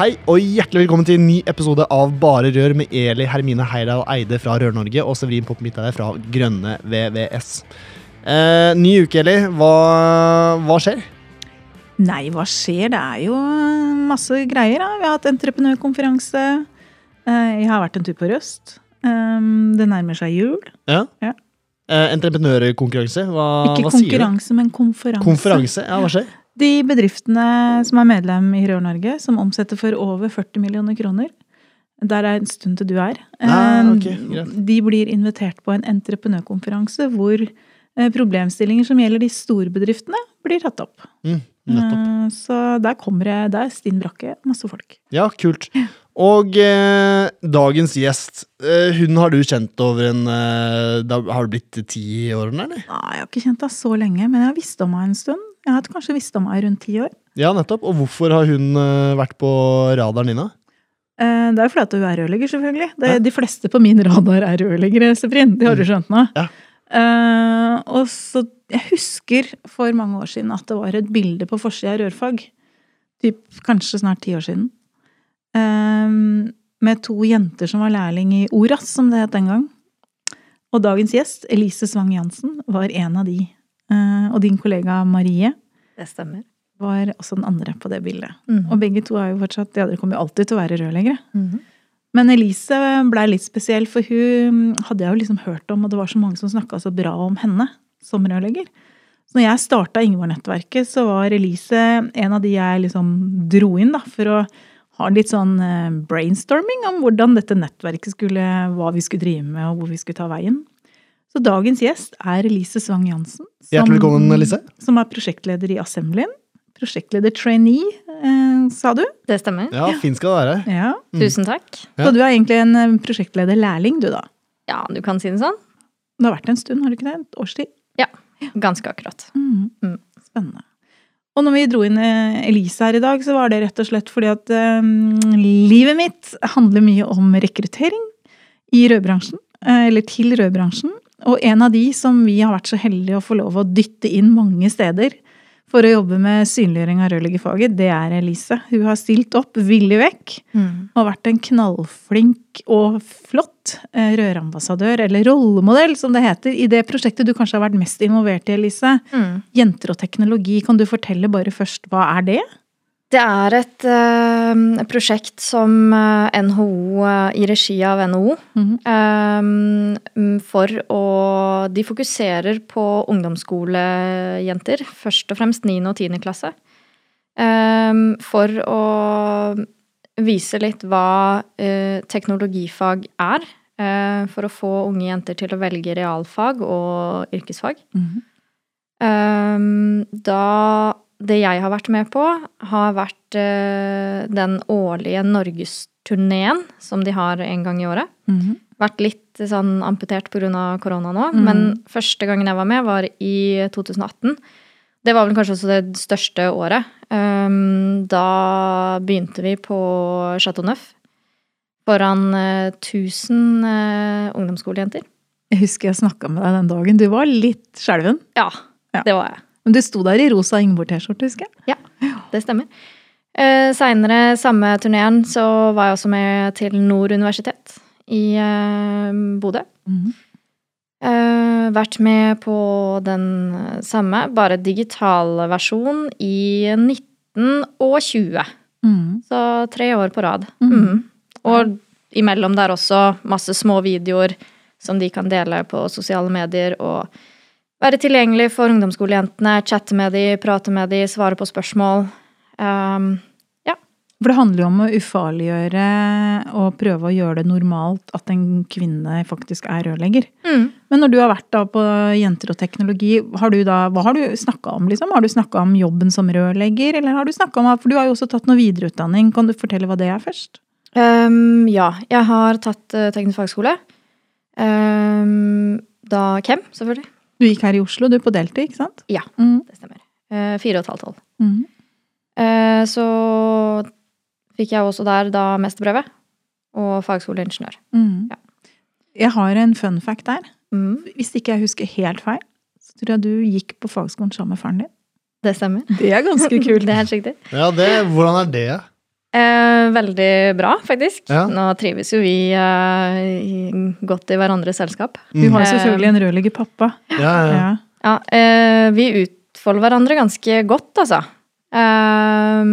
Hei og hjertelig velkommen til en ny episode av Bare Rør med Eli Hermine Heidal Eide fra Rør-Norge og Severin Midtøy fra Grønne VVS. Eh, ny uke, Eli. Hva, hva skjer? Nei, hva skjer? Det er jo masse greier. Da. Vi har hatt entreprenørkonferanse. Eh, jeg har vært en tur på Røst. Eh, det nærmer seg jul. Ja. Ja. Eh, entreprenørkonkurranse. Hva, Ikke hva sier du? konkurranse, men konferanse. Konferanse. Ja, hva skjer? De bedriftene som er medlem i Rør-Norge, som omsetter for over 40 millioner kroner, der er en stund til du er, Ah, okay, de blir invitert på en entreprenørkonferanse hvor eh, problemstillinger som gjelder de store bedriftene, blir tatt opp. Mm, nettopp. Eh, Så der kommer det, det er stinn brakke, masse folk. Ja, kult. Og eh, dagens gjest, eh, hun har du kjent over en eh, da Har det blitt ti år, eller? Nei, jeg har ikke kjent henne så lenge, men jeg har visst om henne en stund. Jeg har kanskje visst om henne i rundt ti år. Ja, nettopp. Og hvorfor har hun eh, vært på radaren din, da? Eh, Det er jo fordi hun er rørlegger, selvfølgelig. Det, Ja. De fleste på min radar er rørleggere, Sefrin. Det har du skjønt nå. Ja. Eh, og så, Jeg husker for mange år siden at det var et bilde på forsida av rørfag. Typ, kanskje snart ti år siden. Um, med to jenter som var lærling i Oras, som det het den gang. Og dagens gjest, Elise Svang Jansen, var en av de. Uh, og din kollega Marie Det stemmer. var også den andre på det bildet. Mm. Og begge to er jo fortsatt Ja, dere kommer jo alltid til å være rørleggere. Mm. Men Elise blei litt spesiell, for hun hadde jeg jo liksom hørt om, og det var så mange som snakka så bra om henne som rørlegger. Så når jeg starta Ingeborg-nettverket, så var Elise en av de jeg liksom dro inn da, for å ha litt sånn eh, brainstorming om hvordan dette nettverket skulle, hva vi skulle drive med, og hvor vi skulle ta veien. Så dagens gjest er Elise Svang Jansen. som- Hjertelig velkommen, Elise. Som er prosjektleder i Assemblyen. Prosjektleder trainee, eh, sa du? Det stemmer. Ja, fin skal det være. Ja. Mm. Tusen takk. Ja. Så du er egentlig en eh, prosjektleder-lærling, du da? Ja, du kan si det sånn. Det har vært en stund, har du ikke det? Et års tid? Ganske akkurat. Mm. Mm. Spennende. Og når vi dro inn eh, Elise her i dag, så var det rett og slett fordi at um, livet mitt handler mye om rekruttering i rødbransjen. eh, eller til rødbransjen. Og en av de som vi har vært så heldige å få lov å dytte inn mange steder for å jobbe med synliggjøring av rørleggerfaget, det er Elise. Hun har stilt opp villig vekk og vært en knallflink og flott eh, rørambassadør, eller rollemodell som det heter, i det prosjektet du kanskje har vært mest involvert i, Elise. Mm. Jenter og teknologi. Kan du fortelle bare først, hva er det? Det er et uh, prosjekt som eh, NHO, uh, i regi av NHO, mm -hmm. um, for å De fokuserer på ungdomsskolejenter, først og fremst 9. og 10. klasse. Um, for å vise litt hva uh, teknologifag er. eh, for å få unge jenter til å velge realfag og yrkesfag. Ehm, da det jeg har vært med på, har vært uh, den årlige norgesturneen som de har en gang i året. Mhm. Vært litt sånn amputert pga. korona nå, Mhm. men første gangen jeg var med, var i 2018. Det var vel kanskje også det største året. Um, da begynte vi på Chateau Neuf foran eh, 1000 uh, ungdomsskolejenter. Jeg husker jeg snakka med deg den dagen. Du var litt skjelven. Ja, Ja. det var jeg. Men du sto der i rosa Ingeborg-T-skjorte, husker jeg. Ja, Det stemmer. Eh, Seinere samme turneen så var jeg også med til Nord universitet i eh, Bodø. Mhm. Eh, vært med på den samme, bare digital versjon, i 19 og 20. Mhm. Så tre år på rad. Mm. Og imellom der også masse små videoer som de kan dele på sosiale medier og være tilgjengelig for ungdomsskolejentene, chatte med de, prate med de, svare på spørsmål. Um, For det handler jo om å ufarliggjøre og prøve å gjøre det normalt at en kvinne faktisk er rørlegger. Mm. Men når du har vært på Jenter og teknologi, har du da, hva har du snakka om? liksom? Har du snakka om jobben som rørlegger, eller har du snakka om For du har jo også tatt noe videreutdanning. Kan du fortelle hva det er først? Um, ja, jeg har tatt uh, teknisk fagskole. Um, da Kem, selvfølgelig. Du gikk her i Oslo, du er på deltid, ikke sant? Ja. Mm. Det stemmer. Eh, Fire og et halvt halv. Mm. Eh, så fikk jeg også der da mesterprøve og fagskoleingeniør. Mm. Ja. Jeg har en fun fact der. Mm, Hvis ikke jeg husker helt feil, så tror jeg du gikk på fagskolen sammen med faren din. det stemmer. Det er ganske kult. Det er helt riktig. Ja, det, hvordan er det? Eh, veldig bra, faktisk. Ja. Nå trives jo vi eh, godt i hverandres selskap. Du har jo Mm. selvfølgelig en rødligge pappa. Ja, ja. Ja. Ja, eh, vi utfolder hverandre ganske godt, altså. Eh,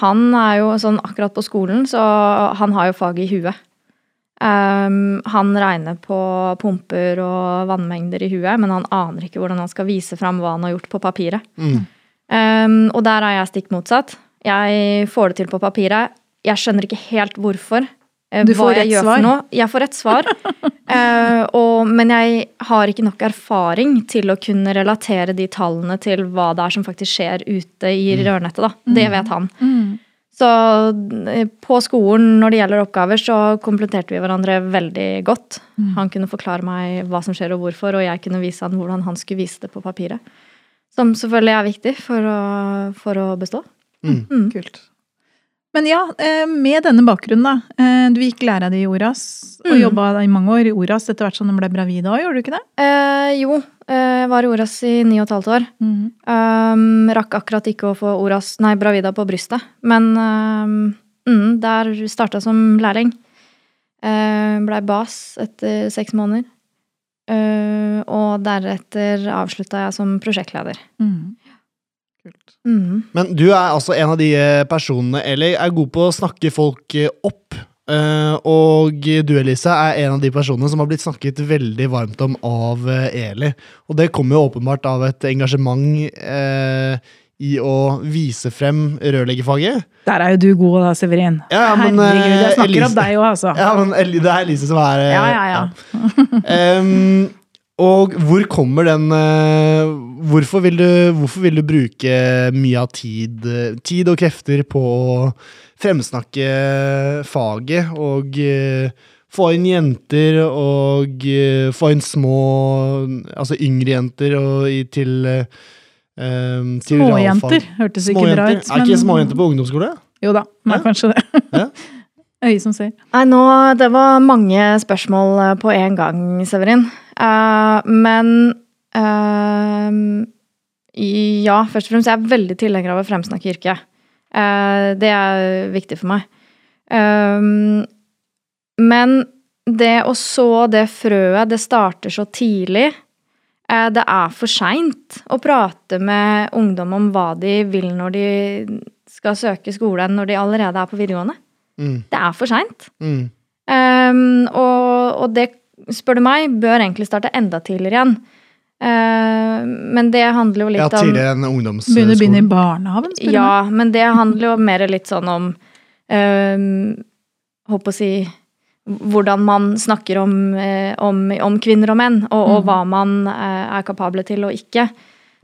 han er jo sånn akkurat på skolen, så han har jo faget i huet. Eh, han regner på pumper og vannmengder i huet, men han aner ikke hvordan han skal vise fram hva han har gjort på papiret. Mm. Eh, og der er jeg stikk motsatt. Jeg får det til på papiret. Jeg skjønner ikke helt hvorfor. eh, Du hva får jeg rett gjør svar. For noe. Jeg får rett svar. uh, og, men jeg har ikke nok erfaring til å kunne relatere de tallene til hva det er som faktisk skjer ute i rørnettet. Da. Det vet han. Mm. Så eh, på skolen når det gjelder oppgaver, så kompletterte vi hverandre veldig godt. Mm. Han kunne forklare meg hva som skjer og hvorfor, og jeg kunne vise han hvordan han skulle vise det på papiret. Som selvfølgelig er viktig for å, for å bestå. Mm. Mm. Kult. Men ja, eh, med denne bakgrunnen, da. eh, Du gikk læra di i Oras, og Mm. jobba i mange år i Oras etter hvert som du ble bravida òg, gjorde du ikke det? Eh, jo, eh, jeg var i Oras i ni og et halvt år. Mm. Um, rakk akkurat ikke å få Oras, nei, Bravida på brystet. Men um, mm, der starta som lærling. Uh, Blei bas etter seks måneder. Uh, og deretter avslutta jeg som prosjektleder. Mhm. Kult. Mm. Men du er altså en av de eh, personene, eller er god på å snakke folk eh, opp. Eh, og du, Elise, er en av de personene som har blitt snakket veldig varmt om av Eli. Og det kommer jo åpenbart av et engasjement eh, i å vise frem rørleggerfaget. Der er jo du god da, Severin. Ja, ja, men, Herregud, jeg snakker Elise- opp deg òg, altså. Ja, men det er Elise som er eh, Ja, ja, ja. Em, og hvor kommer den eh, hvorfor, vil du, hvorfor vil du bruke mye av tid, tid og krefter på å fremsnakke faget og eh, få inn jenter og eh, få inn små Altså yngre jenter og i, til uh, til Småjenter hørtes ikke bra ut. Er ikke småjenter på ungdomsskole? Jo da, men Ja. kanskje det. Ja. Øye som ser. Nei, nå Det var mange spørsmål på en gang, Severin. Eh, men uh, Ja, først og fremst jeg er veldig tilhenger av å fremsnakke yrket. Uh, det er viktig for meg. Eh, men det å så det frøet, det starter så tidlig. Eh, det er for seint å prate med ungdom om hva de vil når de skal søke skole, når de allerede er på videregående. Mm, Det er for seint. mm, Um, og, og det, spør du meg, bør egentlig starte enda tidligere igjen. Uh, men det handler jo litt om ja, tidligere enn Begynner å begynne i ungdomsskolen. barnehagen, spør du Ja, meg. men det handler jo mer litt sånn om uh, Håper å si hvordan man snakker om, eh, om, om kvinner og menn, og, og Mm. hva man eh, er kapable til og ikke.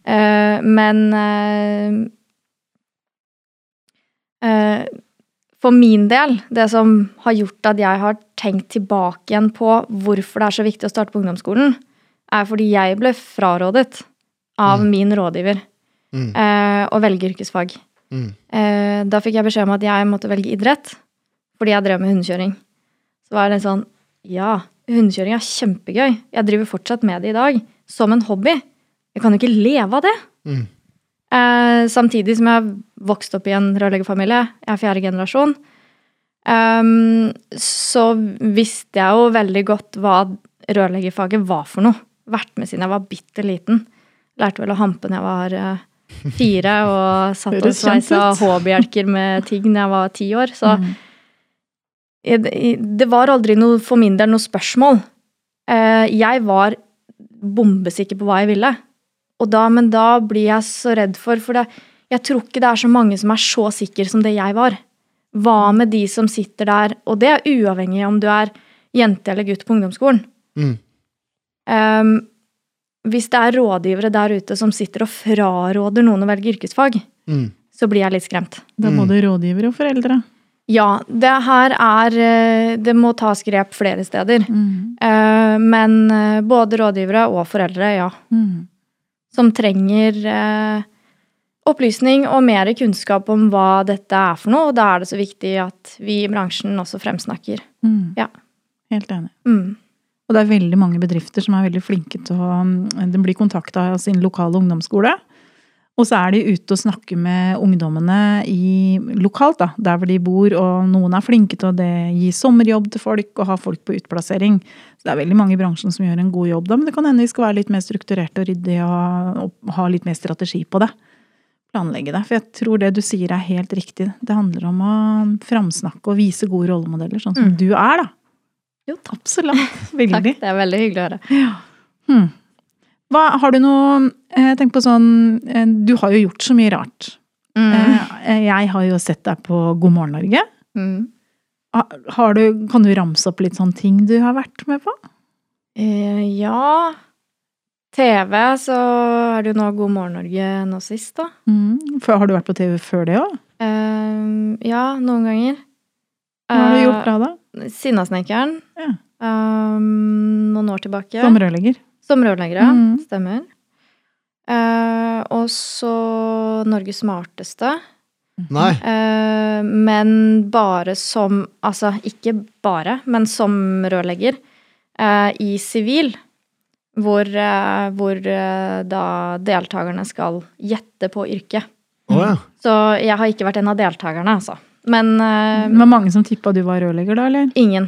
Eh, men eh, eh, for min del, det som har gjort at jeg har tenkt tilbake igjen på hvorfor det er så viktig å starte på ungdomsskolen, er fordi jeg ble frarådet av Mm. min rådgiver Mm, eh, å velge yrkesfag. mm, Eh, da fikk jeg beskjed om at jeg måtte velge idrett, fordi jeg drev med hundekjøring. Så var det sånn Ja, hundekjøring er kjempegøy. Jeg driver fortsatt med det i dag. Som en hobby. Jeg kan jo ikke leve av det. Eh, samtidig som jeg har vokst opp i en rørleggerfamilie. Jeg er fjerde generasjon. Um, så visste jeg jo veldig godt hva rørleggerfaget var for noe. Vært med siden jeg var bitte liten. Lærte vel å hampe når jeg var eh, fire, og satt og sveisa. H-bjelker med tigg når jeg var ti år. Så Mm. jeg- det var aldri noe, for min del noe spørsmål. Eh, Jeg var bombesikker på hva jeg ville. Og da, men da blir jeg så redd for For det, jeg tror ikke det er så mange som er så sikre som det jeg var. Hva med de som sitter der? Og det er uavhengig om du er jente eller gutt på ungdomsskolen. Mm. Um, hvis det er rådgivere der ute som sitter og fraråder noen å velge yrkesfag, Mm. så blir jeg litt skremt. Det er både rådgivere og foreldre. Ja, det her er eh, Det må tas grep flere steder. Mm. Uh, Men eh, både rådgivere og foreldre, ja. Mm. Som trenger eh, opplysning og mer kunnskap om hva dette er for noe. Og da er det så viktig at vi i bransjen også fremsnakker. Mm. Ja. Helt enig. Mm. Og det er veldig mange bedrifter som er veldig flinke til å mm, De blir kontakta av sin lokale ungdomsskole. Og så er de ute og snakker med ungdommene i, lokalt, da, der hvor de bor. Og noen er flinke til å det, gi sommerjobb til folk og ha folk på utplassering. Så det er veldig mange i bransjen som gjør en god jobb da, men det kan hende vi skal være litt mer strukturerte og ryddige og, og ha litt mer strategi på det. Planlegge det. For jeg tror det du sier er helt riktig. Det handler om å framsnakke og vise gode rollemodeller, sånn som Mm. du er, da. Jo, takk. så Takk, Veldig. det er veldig hyggelig å høre. Hmm. Hva, har du noe Jeg tenker på sånn eh, Du har jo gjort så mye rart. Mm. Eh, Jeg har jo sett deg på God morgen Norge. Mm. Har du, kan du ramse opp litt sånne ting du har vært med på? Eh, ja TV, så er det jo nå God morgen Norge nå sist, da. Mm. For, har du vært på TV før det òg? Eh, ja, noen ganger. Hva har du Eh, gjort da, da? Sinnasnekkeren. Ja. Um, noen år tilbake. Som rørlegger? Som rørleggere. mm. Stemmer. Eh, og så Norges smarteste. Nei. Eh, men bare som Altså, ikke bare, men som rørlegger. eh, I sivil. Hvor, eh, hvor eh, da deltakerne skal gjette på yrket. Oh, ja. Så jeg har ikke vært en av deltakerne, altså. Men uh, Det var mange som tippa du var rørlegger da, eller? ingen.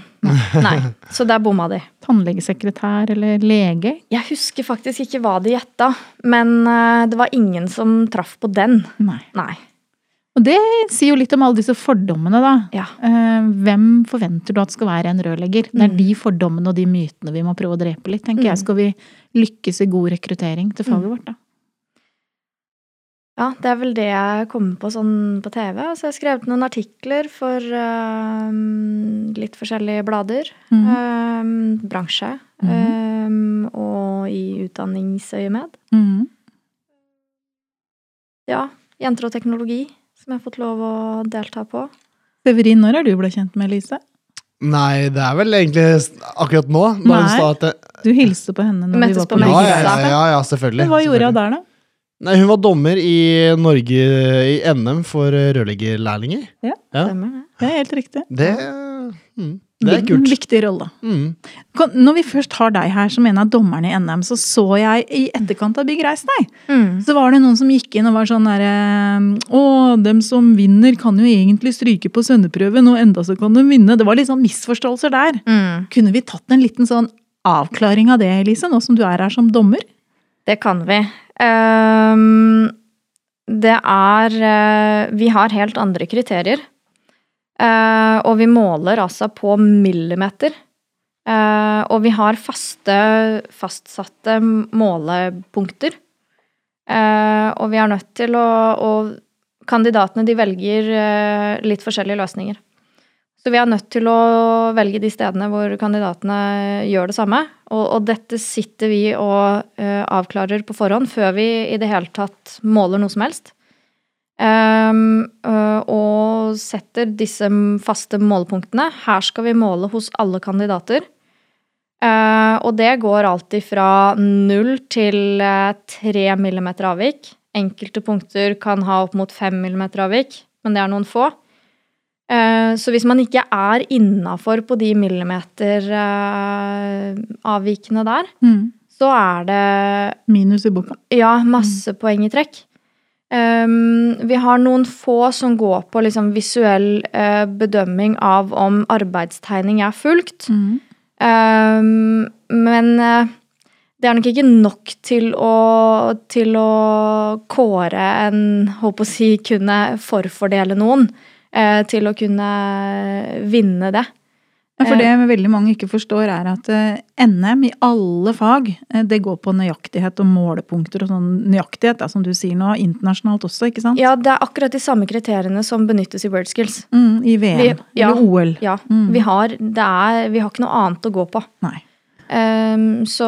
Nei. Så der bomma de. Tannlegesekretær eller lege? Jeg husker faktisk ikke hva de gjetta, men uh, det var ingen som traff på den. Nei. Nei. Og det sier jo litt om alle disse fordommene, da. Ja. Uh, Hvem forventer du at skal være en rørlegger? Det er Mm. de fordommene og de mytene vi må prøve å drepe litt, tenker Mm. jeg. Skal vi lykkes i god rekruttering til faget vårt, da. Ja, det er vel det jeg kommer på sånn på TV. Altså, jeg har skrevet noen artikler for uh, litt forskjellige blader. Mhm. uh, bransje. Mhm. uh, og i utdanningsøyemed. Mhm. Ja. Jenter og teknologi, som jeg har fått lov å delta på. Severin, når er du ble kjent med Lise? Nei, det er vel egentlig akkurat nå. Da hun Nei. sa at det, Du hilste på henne når Møttes vi var på på ja, ja, ja, ja, ja, selvfølgelig. Men hva gjorde hun der, da? Nei, Hun var dommer i Norge i NM for eh, rørleggerlærlinger. Ja. Ja. Stemmer det? Det er helt riktig. Det, mm, det er kult. Viktig rolle. Mm. Når vi først har deg her som en av dommerne i NM, så så jeg i etterkant av Bygg Reis deg, Mm. så var det noen som gikk inn og var sånn derre Å, dem som vinner kan jo egentlig stryke på svenneprøven, og enda så kan de vinne. Det var litt sånn misforståelser der. Mm. Kunne vi tatt en liten sånn avklaring av det, Elise, nå som du er her som dommer? Det kan vi. Ehm, det er eh, Vi har helt andre kriterier. Eh, og vi måler altså på millimeter. Eh, og vi har faste, fastsatte målepunkter. Og vi er nødt til å Og kandidatene de velger litt forskjellige løsninger. Så vi er nødt til å velge de stedene hvor kandidatene gjør det samme. Og, og dette sitter vi og uh, avklarer på forhånd før vi i det hele tatt måler noe som helst. Um, uh, og setter disse faste målepunktene. Her skal vi måle hos alle kandidater. Uh, og det går alltid fra null til tre uh, millimeter avvik. Enkelte punkter kan ha opp mot fem millimeter avvik, men det er noen få. Eh, Så hvis man ikke er innafor på de millimeteravvikene der, så er det Minus i boka. ja, masse poeng i trekk. Um, vi har noen få som går på liksom visuell uh, bedømming av om arbeidstegning er fulgt. Um, men uh, det er nok ikke nok til å, til å kåre en Håper å si kunne forfordele noen. Eh, til å kunne vinne det. For det veldig mange ikke forstår, er at eh, NM i alle fag, eh, det går på nøyaktighet og målepunkter og sånn nøyaktighet, da, som du sier nå, internasjonalt også, ikke sant? Ja, det er akkurat de samme kriteriene som benyttes i Wordskills. Mm, I VM Vi- ja. eller OL. Ja, Mm. vi, har, det er, vi har ikke noe annet å gå på. Nei. Ehm, så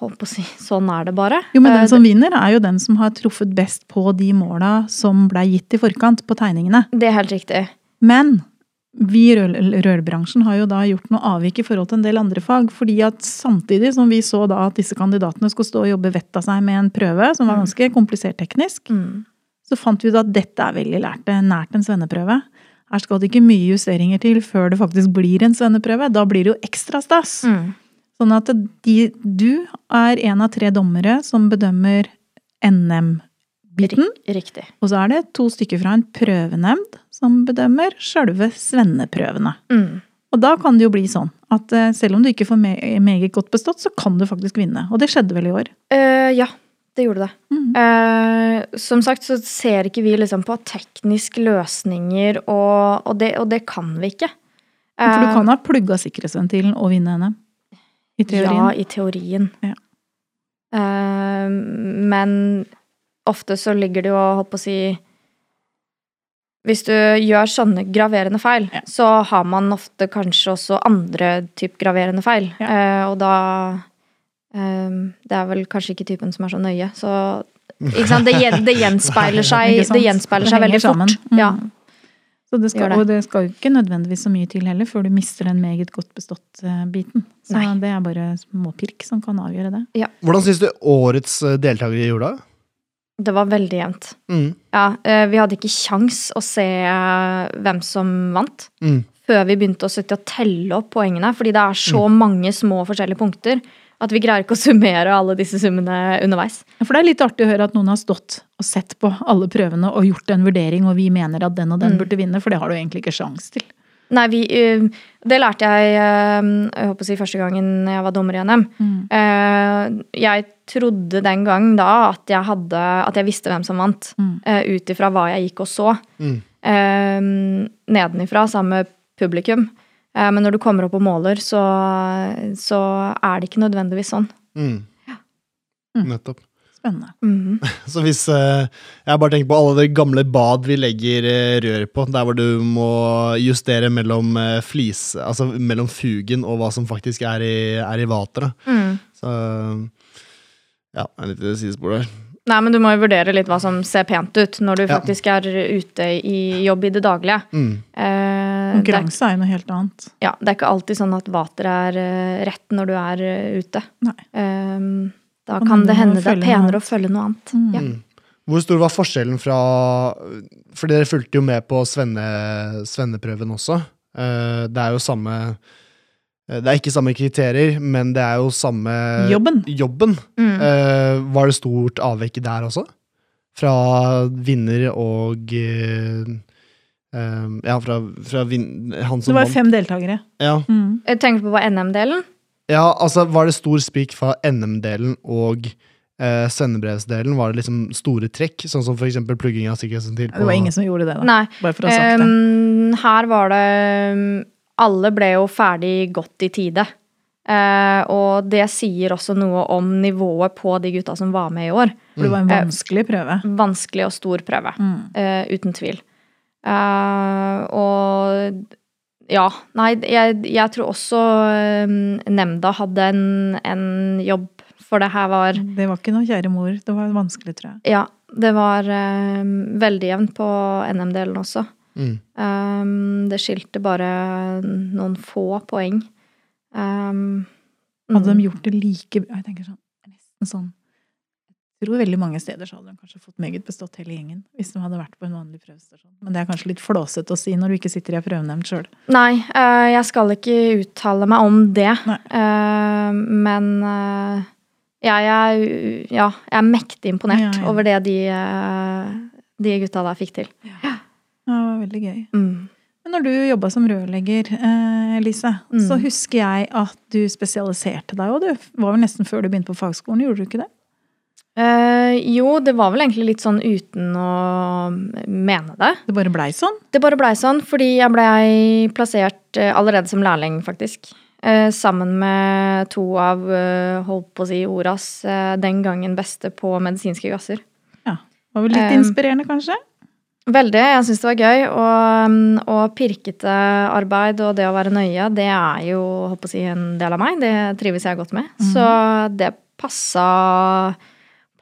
holdt på å si sånn er det bare. Jo, men Eh, den som vinner, er jo den som har truffet best på de måla som blei gitt i forkant på tegningene. det er helt riktig. Men vi i rør rørbransjen har jo da gjort noe avvik i forhold til en del andre fag. fordi at samtidig som vi så da at disse kandidatene skulle stå og jobbe vettet av seg med en prøve som var ganske komplisert teknisk, Mm. så fant vi ut at dette er veldig lært, er nært en svenneprøve. Her skal det ikke mye justeringer til før det faktisk blir en svenneprøve. Da blir det jo ekstra stas. Mm. Sånn at de, du er en av tre dommere som bedømmer NM-biten. Riktig. Og så er det to stykker fra en prøvenemnd som bedømmer sjølve svenneprøvene. Mm. Og da kan det jo bli sånn at eh, selv om du ikke får me meget godt bestått, så kan du faktisk vinne. Og det skjedde vel i år. Uh, ja, det gjorde det. Mm. Eh, som sagt så ser ikke vi liksom på tekniske løsninger, og, og, det, og det kan vi ikke. For du Eh, kan ha plugga sikkerhetsventilen og vinne NM. I teorien. Ja, i teorien. Ja. Eh, men ofte så ligger det jo, holdt på å si Hvis du gjør sånne graverende feil, Ja. så har man ofte kanskje også andre type graverende feil. Ja. Eh, og da Det er vel kanskje ikke typen som er så nøye, så ikke sant? Det, det gjenspeiler seg, det gjenspeiler seg veldig fort. Mm. Ja. Så det skal, det. Og det skal jo ikke nødvendigvis så mye til heller før du mister den meget godt bestått-biten. Så Nei. det er bare småpirk som kan avgjøre det. Hvordan syns du årets eh, deltakere gjorde det? Det var veldig jevnt. Mm. Ja, eh, vi hadde ikke kjangs å se eh, hvem som vant. Mm. før vi begynte å sitte og telle opp poengene. Fordi det er så mange små forskjellige punkter at vi greier ikke å summere alle disse summene underveis. For det er litt artig å høre at noen har stått og sett på alle prøvene og gjort en vurdering, og vi mener at den og den Mm. burde vinne, for det har du egentlig ikke sjans til. Nei, vi, eh, det lærte jeg, eh, jeg håper å si første gangen jeg var dommer i NM. Mm. Jeg trodde den gang da at jeg, hadde, at jeg visste hvem som vant, Mm. eh, ut ifra hva jeg gikk og så. Mm. eh, nedenifra sammen med publikum. Eh, men når du kommer opp og måler, så, så er det ikke nødvendigvis sånn. Mm. Mm. Nettopp. Spennende. Mhm. Så hvis Jeg Jeg bare tenker på alle de gamle bad vi legger eh, rør på, der hvor du må justere mellom eh, flis Altså mellom fugen og hva som faktisk er i, er i vater. Mm. Så ja, en liten sidespor der. Nei, men du må jo vurdere litt hva som ser pent ut når du Ja. faktisk er ute i jobb i det daglige. Mm. Eh, er, Konkurranse er jo noe helt annet. ja, det er ikke alltid sånn at vater er eh, rett når du er eh, ute. Nei. Eh, da Kan kan det hende det er penere å følge noe annet. Mm. Ja. Mm. Hvor stor var forskjellen fra For dere fulgte jo med på svenne, svenneprøven også. Eh, det er jo samme Det er ikke samme kriterier, men det er jo samme Jobben. jobben. Mm. Uh, var det stort avvekk der også? Fra vinner og uh, uh, Ja, fra, fra vin, han Det var vant. fem deltakere. Ja. Mm. Tenker du på NM-delen. ja, altså var det stor sprik fra NM-delen og eh, sendebrevsdelen? Var det liksom store trekk, sånn som for eksempel plugging av sikkerhetsventil? Det var ingen som gjorde det, da. Nei. Bare for å ha sagt det. Her var det Alle ble jo ferdig godt i tide. Uh, og det sier også noe om nivået på de gutta som var med i år. For det var en Eh, vanskelig prøve. Vanskelig og stor prøve. Mm. Uh, uten tvil. Og ja, nei, jeg, jeg tror også em, nemnda hadde en, en jobb, for det her var Det var ikke noe kjære mor. Det var vanskelig, tror jeg. Ja, det var veldig jevnt på NM-delen også. Mm. Um, det skilte bare noen få poeng. Um, Hadde de gjort det like Jeg tenker sånn, nesten sånn Jeg tror veldig mange steder så hadde de kanskje fått meget bestått hele gjengen. Hvis de hadde vært på en vanlig prøvestasjon. Men det er kanskje litt flåsete å si når du ikke sitter i ei prøvenemnd sjøl. Nei, eh, jeg skal ikke uttale meg om det. Uh, men men ja, jeg, er, ja, jeg er mektig imponert Ja, ja. over det de, eh, de gutta der fikk til. Ja, det veldig gøy. Mm. Men når du jobba som rørlegger, eh, Lise, Mm. så husker jeg at du spesialiserte deg, og Det var vel nesten før du begynte på fagskolen, gjorde du ikke det? Eh, jo, det var vel egentlig litt sånn uten å mene det. Det bare blei sånn? Det bare blei sånn fordi jeg blei plassert eh, allerede som lærling, faktisk. Eh, sammen med to av, eh, holdt på å si, Oras eh, den gangen beste på medisinske gasser. Ja. Var vel litt inspirerende, kanskje? Veldig. Jeg syns det var gøy. Og, mm, og pirkete arbeid og det å være nøye, det er jo håper jeg, å si, en del av meg. Det trives jeg godt med. Så det passa,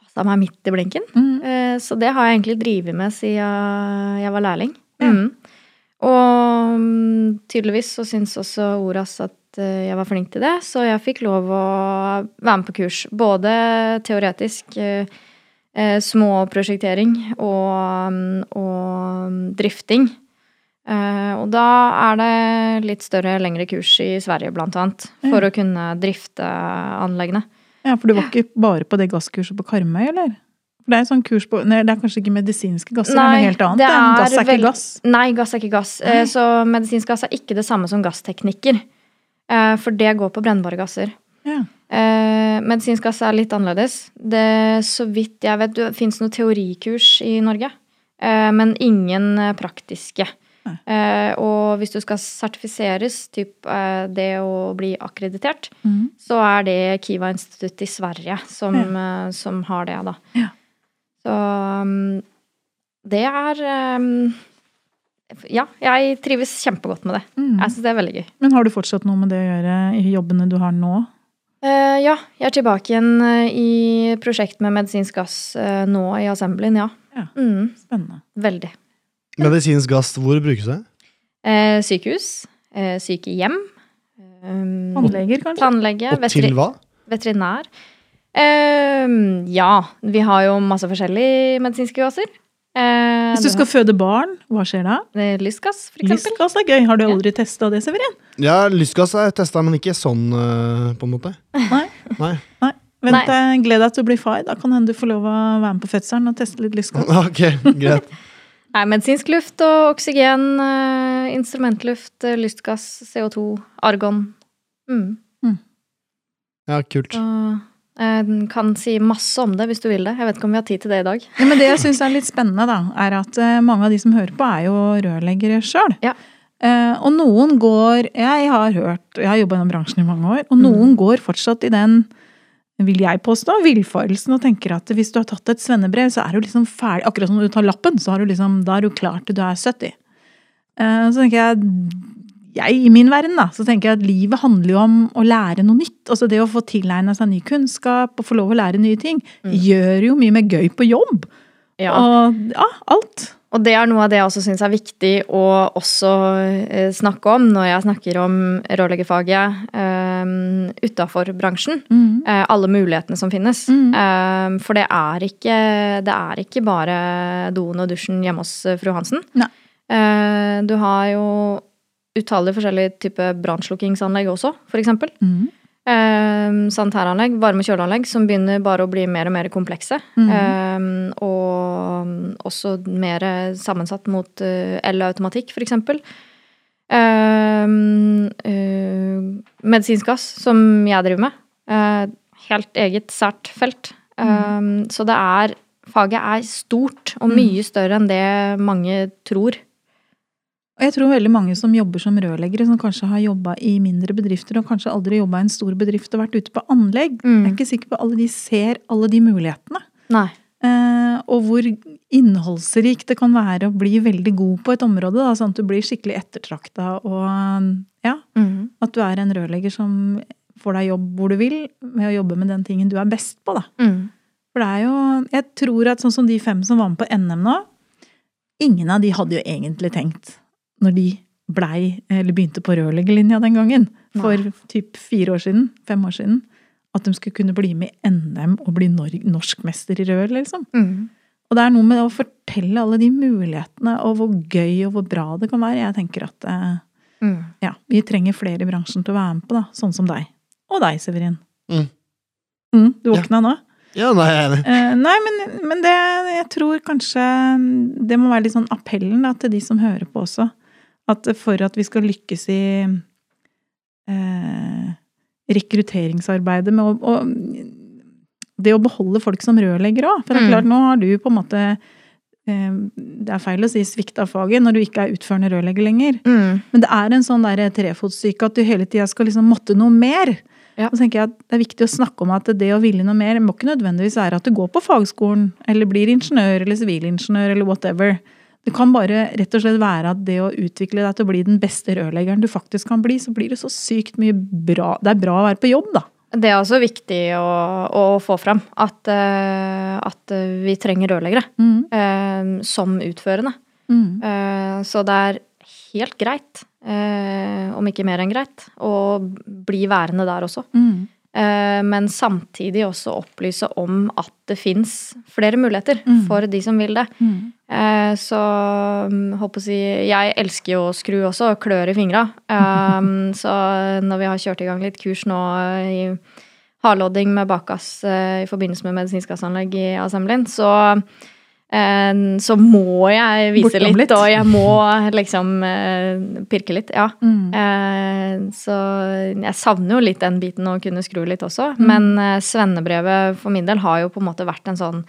passa meg midt i blinken. Mm. Så det har jeg egentlig drevet med siden jeg var lærling. Mm. Og mm, tydeligvis så syns også Oras at eh, jeg var flink til det, så jeg fikk lov å være med på kurs. Både teoretisk, eh, småprosjektering og, og drifting. Eh, og da er det litt større, lengre kurs i Sverige, blant annet, for å kunne drifte anleggene. Ja, for du var ikke bare på det gasskurset på Karmøy, eller? For det er sånn kurs på Nei, det er kanskje ikke medisinske gasser, det er Nei, noe helt annet. det det. er Gass er ikke gass. Nei, gass er ikke gass. Nei. Så medisinsk gass er ikke det samme som gassteknikker. Eh, For det går på brennbare gasser. Ja. Eh, Medisinsk gass er litt annerledes. Det, så vidt jeg vet, det fins noe teorikurs i Norge, eh, men ingen eh, praktiske. Eh, Og hvis du skal sertifiseres, typ eh, det å bli akkreditert, mm. så er det Kiva institutt i Sverige som, eh, som har det, da. Ja. Så um, det er um, Ja, jeg trives kjempegodt med det. Mm. Jeg syns det er veldig gøy. Men har du fortsatt noe med det å gjøre i jobbene du har nå? Eh, ja, jeg er tilbake igjen eh, i prosjekt med medisinsk gass eh, nå i Assemblyen, ja. Ja. Mm, Spennende. veldig. Medisinsk gass, hvor brukes det? Eh, sykehus, eh, sykehjem, um, Tannleger, kanskje? tannlege, Og til hva? veterinær. Ja, vi har jo masse forskjellige medisinske gasser. Eh, Hvis du skal føde barn, hva skjer da? Lystgass, for eksempel. Lystgass er gøy. Har du aldri testa det, Severin? Ja, lystgass er testa, men ikke sånn, eh, på en måte. Nei. Nei. Vent, Nei. eh, gled deg til å bli far. Da kan hende du får lov å være med på fødselen og teste litt lystgass. Ok, greit. Nei, medisinsk luft og oksygen, eh, instrumentluft, eh, lystgass, CO2, argon. Mm. Ja, kult. Og jeg kan si masse om det hvis du vil det. Jeg vet ikke om vi har tid til det i dag. Ja, men det jeg syns er litt spennende, da, er at eh, mange av de som hører på, er jo rørleggere sjøl. Ja. Eh, og noen går Jeg har hørt, jeg har jobba i den bransjen i mange år, og noen går fortsatt i den vil jeg påstå, villfarelsen og tenker at hvis du har tatt et svennebrev, så er du liksom ferdig. Akkurat som du tar lappen, så har du liksom, da er du klar til du er 70. Eh, så tenker jeg jeg i min verden da, så tenker jeg at livet handler jo om å lære noe nytt. Altså det å få tilegna seg ny kunnskap og få lov å lære nye ting, gjør jo mye mer gøy på jobb. Ja. Og ja, alt. Og det er noe av det jeg også syns er viktig å også eh, snakke om når jeg snakker om rørleggerfaget um, utafor bransjen. Mm. Eh, alle mulighetene som finnes. Mm. Eh, for det er, ikke, det er ikke bare doen og dusjen hjemme hos eh, fru Hansen. Nei. Eh, du har jo utallige forskjellige typer brannslukkingsanlegg også, eksempel. Mhm. Eh, sanitæranlegg, varme- og kjøleanlegg, som begynner bare å bli mer og mer komplekse. Mm. Eh, og også mer sammensatt mot eh, el-automatikk, for eksempel. Eh, medisinsk gass, som jeg driver med. Eh, helt eget, sært felt. Mm. Så det er Faget er stort, og mye større enn det mange tror. Og jeg tror veldig mange som jobber som rørleggere, som kanskje har jobba i mindre bedrifter og kanskje aldri jobba i en stor bedrift og vært ute på anlegg, Mm. jeg er ikke sikker på alle de ser alle de mulighetene. Nei. Uh, og hvor innholdsrikt det kan være å bli veldig god på et område. Da, sånn at du blir skikkelig ettertrakta og ja, Mm. at du er en rørlegger som får deg jobb hvor du vil, med å jobbe med den tingen du er best på. da. Mm. For det er jo Jeg tror at sånn som de fem som var med på NM nå, ingen av de hadde jo egentlig tenkt, når de blei, eller begynte på rørleggerlinja den gangen, for Nei. typ fire år siden, fem år siden, at de skulle kunne bli med i NM og bli nor norskmester i rør, liksom. Mm. Og det er noe med å fortelle alle de mulighetene, og hvor gøy og hvor bra det kan være. Jeg tenker at eh, Mm. ja, vi trenger flere i bransjen til å være med på, da. Sånn som deg. Og deg, Severin. Mm. Mm, du Ja. nå? Ja, nei, jeg er enig. Uh, nei, men, men det Jeg tror kanskje Det må være litt sånn appellen da, til de som hører på også. At for at vi skal lykkes i eh, rekrutteringsarbeidet med å, og, det å beholde folk som rørleggere òg. For det er Mm. klart, nå har du på en måte eh, Det er feil å si svikt av faget når du ikke er utførende rørlegger lenger. Mm. Men det er en sånn der trefotssyke at du hele tida skal liksom måtte noe mer. Ja. Så tenker jeg at Det er viktig å snakke om at det å ville noe mer må ikke nødvendigvis være at du går på fagskolen, eller blir ingeniør eller sivilingeniør eller whatever. Det kan bare rett og slett være at det å utvikle deg til å bli den beste rørleggeren du faktisk kan bli, så blir det så sykt mye bra. Det er bra å være på jobb, da. Det er også viktig å, å få fram at, eh, at vi trenger rørleggere Mm. eh, som utførende. Mm. Eh, så det er helt greit, om ikke mer enn greit, å bli værende der også. Mm. Eh, men samtidig også opplyse om at det fins flere muligheter Mm. for de som vil det. Mm. Eh, så mm, håper å si Jeg elsker jo å skru også, og klør i fingra. Mm. så når vi har kjørt i gang litt kurs nå i hardlodding med bakgass i forbindelse med medisinsk gassanlegg i assemblyen, så så må jeg vise Bortom litt, og jeg må liksom eh, pirke litt, ja. Mm. Eh, så jeg savner jo litt den biten å kunne skru litt også. Mm. Men eh, svennebrevet for min del har jo på en måte vært en sånn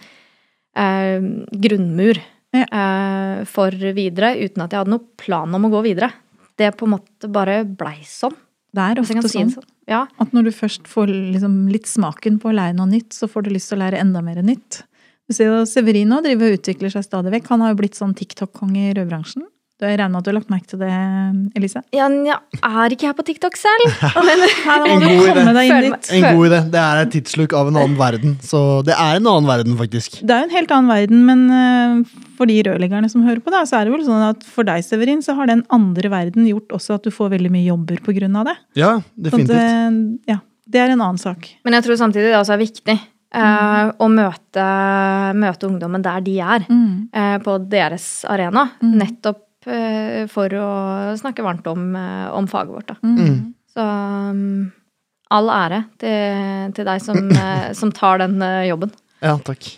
eh, grunnmur Ja. eh, for videre, uten at jeg hadde noen plan om å gå videre. Det på en måte bare blei sånn. Det er ofte sånn sånn. Ja. at når du først får liksom litt smaken på å lære noe nytt, så får du lyst til å lære enda mer nytt. Du ser jo Severino driver og utvikler seg stadig vekk. Han har jo blitt sånn TikTok-konge i rødbransjen. Du har regner med at du har lagt merke til det, Elise? ja, jeg er ikke her på TikTok selv. Men En god. En god idé. Det er et tidslukk av en annen verden. Så det er en annen verden, faktisk. Det er jo en helt annen verden, men eh, for de rørleggerne som hører på, da, så er det vel sånn at for deg, Severin, så har den andre verden gjort også at du får veldig mye jobber av det. Ja, Sånn at, definitivt. ja, det er en annen sak. Men jeg tror samtidig det også er viktig eh, og møte, møte ungdommen der de er. Mm. eh, på deres arena. Mm. Nettopp eh, for å snakke varmt om, om faget vårt. Da. Mm. Mm. Så um, all ære til, til deg som, som tar den jobben. Ja, takk.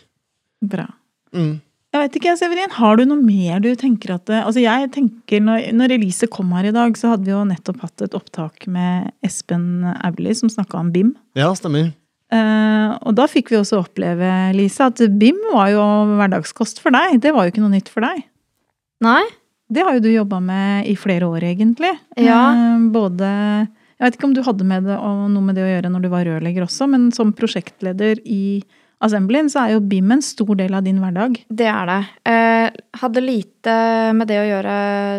Bra. Mm. Jeg vet ikke, Severin, har du noe mer du tenker at det, Altså jeg tenker, når, når Elise kom her i dag, så hadde vi jo nettopp hatt et opptak med Espen Auli som snakka om BIM. Ja, stemmer. Eh, og da fikk vi også oppleve, Lise, at BIM var jo hverdagskost for deg. Det var jo ikke noe nytt for deg. Nei? Det har jo du jobba med i flere år, egentlig. Ja. Eh, både Jeg vet ikke om du hadde med det, og noe med det å gjøre når du var rørlegger også, men som prosjektleder i Assemblyen så er jo BIM en stor del av din hverdag. Det er det. Eh, hadde lite med det å gjøre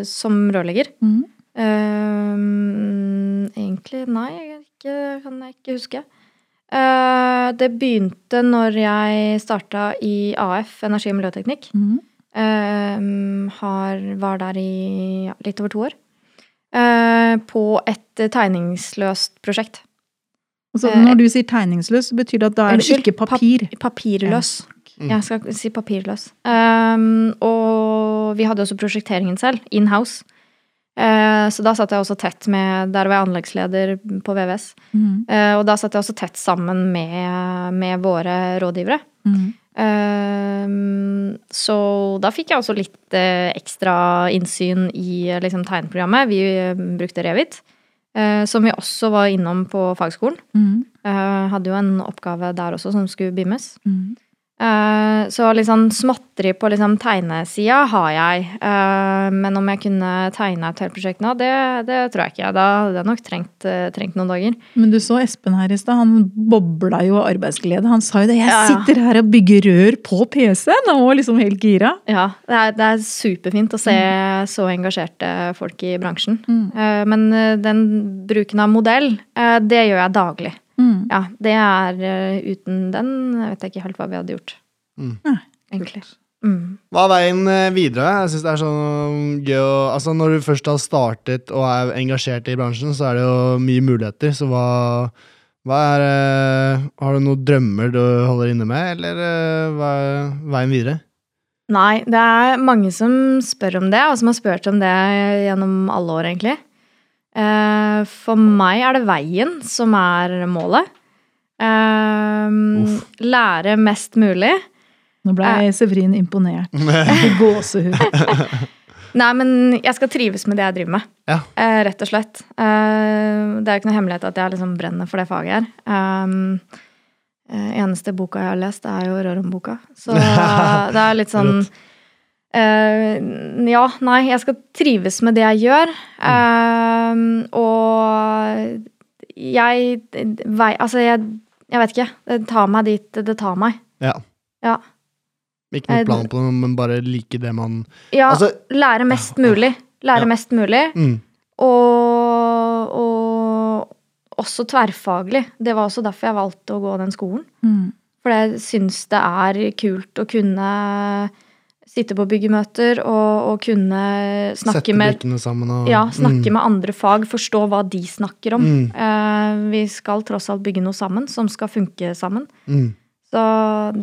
som rørlegger. Mm. Eh, egentlig, nei, jeg ikke, kan jeg ikke huske. Eh, det begynte når jeg starta i AF, energi- og miljøteknikk. Eh, har, var der i ja, litt over to år. Eh, på et tegningsløst prosjekt. Altså, når du sier tegningsløs, betyr det at da er det ikke papir. Papirløs. Mm. Jeg skal si papirløs. Um, og vi hadde også prosjekteringen selv, in-house. Eh, så da satt jeg også tett med Der var jeg anleggsleder på VVS. Mhm. Eh, og da satt jeg også tett sammen med, med våre rådgivere. Um, så da fikk jeg også litt eh, ekstra innsyn i eh, liksom, tegneprogrammet. Vi eh, brukte Revit, eh, som vi også var innom på fagskolen. Eh, hadde jo en oppgave der også som skulle bimmes. Mhm. Eh, så litt sånn småtteri på liksom tegnesida har jeg. Eh, men om jeg kunne tegne et helt prosjekt nå, det, det tror jeg ikke. Da hadde jeg nok trengt, eh, trengt noen dager. Men du så Espen her i stad, han bobla jo av arbeidsglede. Han sa jo det, jeg Ja, ja. sitter her og bygger rør på PC-en, og var liksom helt gira. Ja, det er, det er superfint å se så engasjerte folk i bransjen. Mm. Men den bruken av modell, det gjør jeg daglig. Mm. Ja, det er eh, uten den vet jeg ikke helt hva vi hadde gjort. Mm. Nei. Egentlig. Mm. Hva er veien eh, videre? Jeg synes det er sånn gøy å Altså, når du først har startet og er engasjert i bransjen, så er det jo mye muligheter. Så hva, hva er eh, Har du noen drømmer du holder inne med, eller hva er veien videre? Nei, det er mange som spør om det, og som har spurt om det gjennom alle år, egentlig. Eh, For meg er det veien som er målet. Eh, Lære mest mulig. Nå ble Severin imponert. Gåsehud. Nei, men jeg skal trives med det jeg driver med. Ja. Eh, rett og slett. Eh, det er jo ikke noe hemmelighet at jeg liksom brenner for det faget her. Um, eh, eneste boka jeg har lest, er jo Rørom-boka. Så det er litt sånn Eh, Ja, nei, jeg skal trives med det jeg gjør. Uh, og jeg vei, Altså, jeg, jeg vet ikke. Det tar meg dit det tar meg. Ja. Ja. Ikke noen Eh, plan på det, men bare like det man Ja, Altså lære mest mulig. Lære Ja. mest mulig. mm, Og, og også tverrfaglig. Det var også derfor jeg valgte å gå den skolen. Mm. For jeg syns det er kult å kunne sitte på byggemøter og, og kunne snakke Sette med sammen og ja, snakke mm, med andre fag, forstå hva de snakker om. Mm. Eh, vi skal tross alt bygge noe sammen som skal funke sammen. mm, Så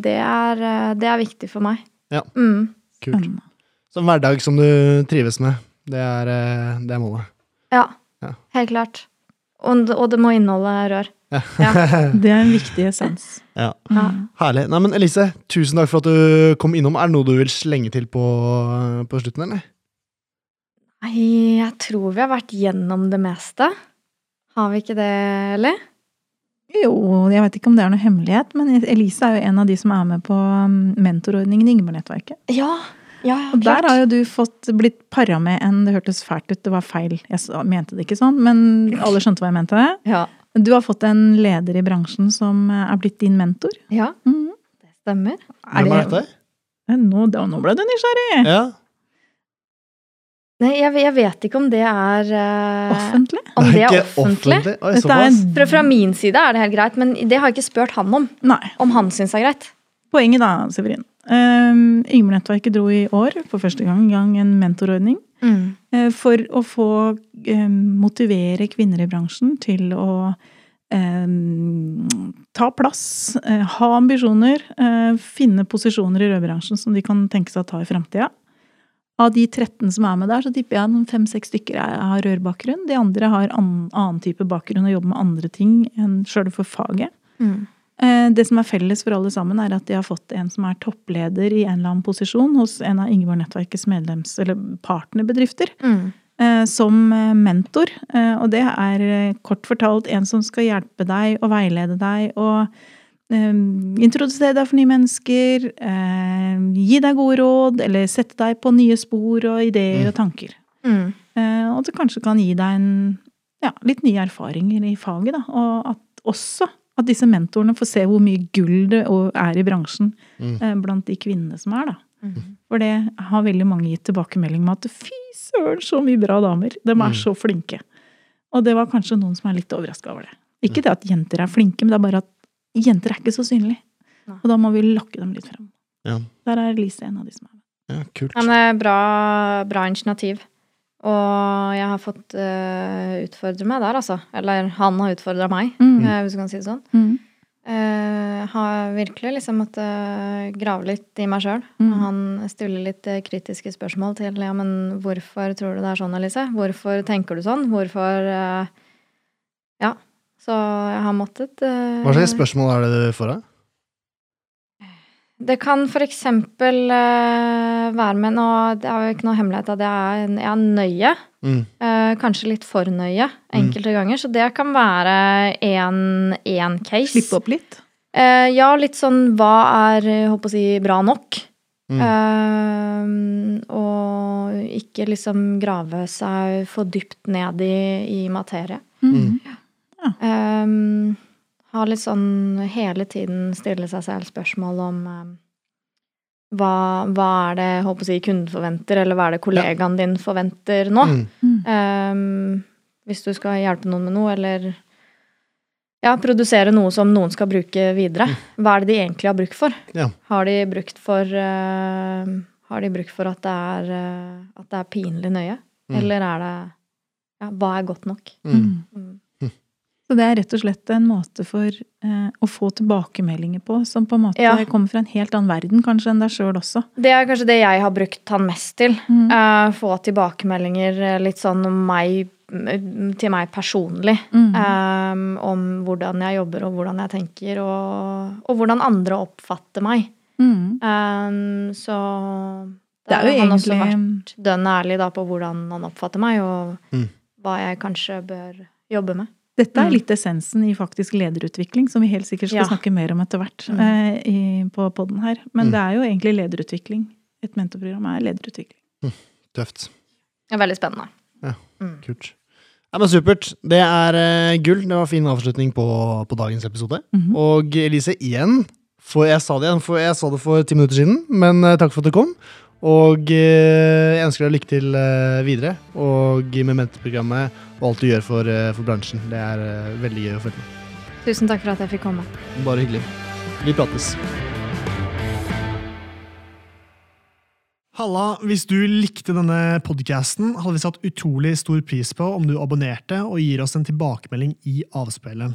det er, eh, det er viktig for meg. Ja. Mm. Kult. Så en hverdag som du trives med, det er, eh, det er målet. Ja, Ja. helt klart. Og, og det må inneholde rør. Ja. Det er en viktig essens. Ja. Ja. Herlig. Nei, men Elise, tusen takk for at du kom innom. Er det noe du vil slenge til på, på slutten, eller? Nei, jeg tror vi har vært gjennom det meste. Har vi ikke det, eller? Jo, jeg vet ikke om det er noe hemmelighet, men Elise er jo en av de som er med på um, mentorordningen i Ingeborg-nettverket. Ja. ja, ja Og der har jo du fått blitt para med en Det hørtes fælt ut, det var feil. Jeg mente det ikke sånn, men alle skjønte hva jeg mente. Ja. Du har fått en leder i bransjen som eh, er blitt din mentor. ja, Mhm. det stemmer. Hvem er dette? Eh, Nå, da- nå ble du nysgjerrig! Ja. Nei, jeg, jeg vet ikke om det er uh, Offentlig? Om det er ikke offentlig. Oi, Dette er. Fra, fra min side er det helt greit, men det har jeg ikke spurt han om. Nei. Om han syns er greit. Poenget da, Severin. Um, Ingeborg-nettverket dro i år for første gang gang en mentorordning Mm. eh, for å få eh, motivere kvinner i bransjen til å eh, ta plass, eh, ha ambisjoner, eh, finne posisjoner i rødbransjen som de kan tenke seg å ta i framtida. Av de 13 som er med der, så tipper jeg fem-seks stykker er- har rørbakgrunn. De andre har annen, annen type bakgrunn og jobber med andre ting enn sjøl for faget. Mm. Eh, Det som er felles for alle sammen, er at de har fått en som er toppleder i en eller annen posisjon hos en av Ingeborg-nettverkets medlems- eller partnerbedrifter, Mm. eh, som eh, mentor. Og det er kort fortalt en som skal hjelpe deg og veilede deg og introdusere deg for nye mennesker, gi deg gode råd, eller sette deg på nye spor og ideer og tanker. Mm. Eh, Og det kanskje kan gi deg en, ja, litt nye erfaringer i faget, da. Og at også at disse mentorene får se hvor mye gull det er i bransjen Mm. eh, blant de kvinnene som er, da. Mm. For det har veldig mange gitt tilbakemelding med at fy søren, så mye bra damer. De er Mm. så flinke. Og det var kanskje noen som er litt overraska over det. Ikke det at jenter er flinke, men det er bare at jenter er ikke så synlige. Nei. Og da må vi lokke dem litt frem. Ja. Der er Lise en av de som er med. ja, kult. Ja, men det er bra, bra initiativ. Og jeg har fått uh, utfordre meg der, altså. Eller han har utfordra meg, Mm. eh, hvis du kan si det sånn. Mm. Uh, har virkelig liksom måttet grave litt i meg sjøl. Mm. Han stiller litt kritiske spørsmål til ja, men hvorfor tror du det er sånn, Elise? Hvorfor tenker du sånn? Hvorfor Ja. Så jeg har måttet Hva slags spørsmål er det du får av? Det kan eksempel eh, være med nå Det er jo ikke noe hemmelighet at jeg er, jeg er nøye. Mm. Eh, kanskje litt for nøye enkelte ganger. Så det kan være én case. Slippe opp litt. Eh, ja, litt sånn hva er håper å si, bra nok? Mm. Uh, og ikke liksom grave seg for dypt ned i, i materie. Mm. Eh, ha litt sånn hele tiden stille seg selv spørsmål om eh, hva, hva er det håper å si, kunden forventer, eller hva er det kollegaen din forventer nå? Mm. Mm. Eh, hvis du skal hjelpe noen med noe, eller ja, produsere noe som noen skal bruke videre. Hva er det de egentlig har bruk for? Ja. Har de brukt for uh, Har de brukt for at det er, uh, at det er pinlig nøye? Mm. Eller er det Ja, hva er godt nok? Mm. Så det er rett og slett en måte for eh, å få tilbakemeldinger på, som på en måte Ja. kommer fra en helt annen verden kanskje enn deg sjøl også. Det er kanskje det jeg har brukt han mest til. Mm. Eh, få tilbakemeldinger eh, litt sånn om meg, mm, til meg personlig. Mm. eh, om hvordan jeg jobber og hvordan jeg tenker, og, og hvordan andre oppfatter meg. Mm. Eh, så Det er jo har han også vært dønn ærlig da på hvordan han oppfatter meg, og Mm. hva jeg kanskje bør jobbe med. Dette er Mm. litt essensen i faktisk lederutvikling, som vi helt sikkert skal Ja. snakke mer om etter hvert Mm. eh, i, på podden her. Men Mm. det er jo egentlig lederutvikling. Et mentorprogram er lederutvikling. Tøft. Det er veldig spennende. Ja. Mm. Kult. Ja, men Supert. Det er uh, gull. Det var fin avslutning på, på dagens episode. -hmm. Og Elise, igjen for Jeg sa det igjen, for jeg sa det for ti minutter siden, men uh, takk for at du kom. Og eh, jeg ønsker deg lykke til eh, videre, og med mentorprogrammet og alt du gjør for, eh, for bransjen. Det er veldig gøy å følge med. Tusen takk for at jeg fikk komme. Bare hyggelig. Vi prates. Halla, hvis du likte denne podcasten, hadde vi satt utrolig stor pris på om du abonnerte og gir oss en tilbakemelding i avspilleren.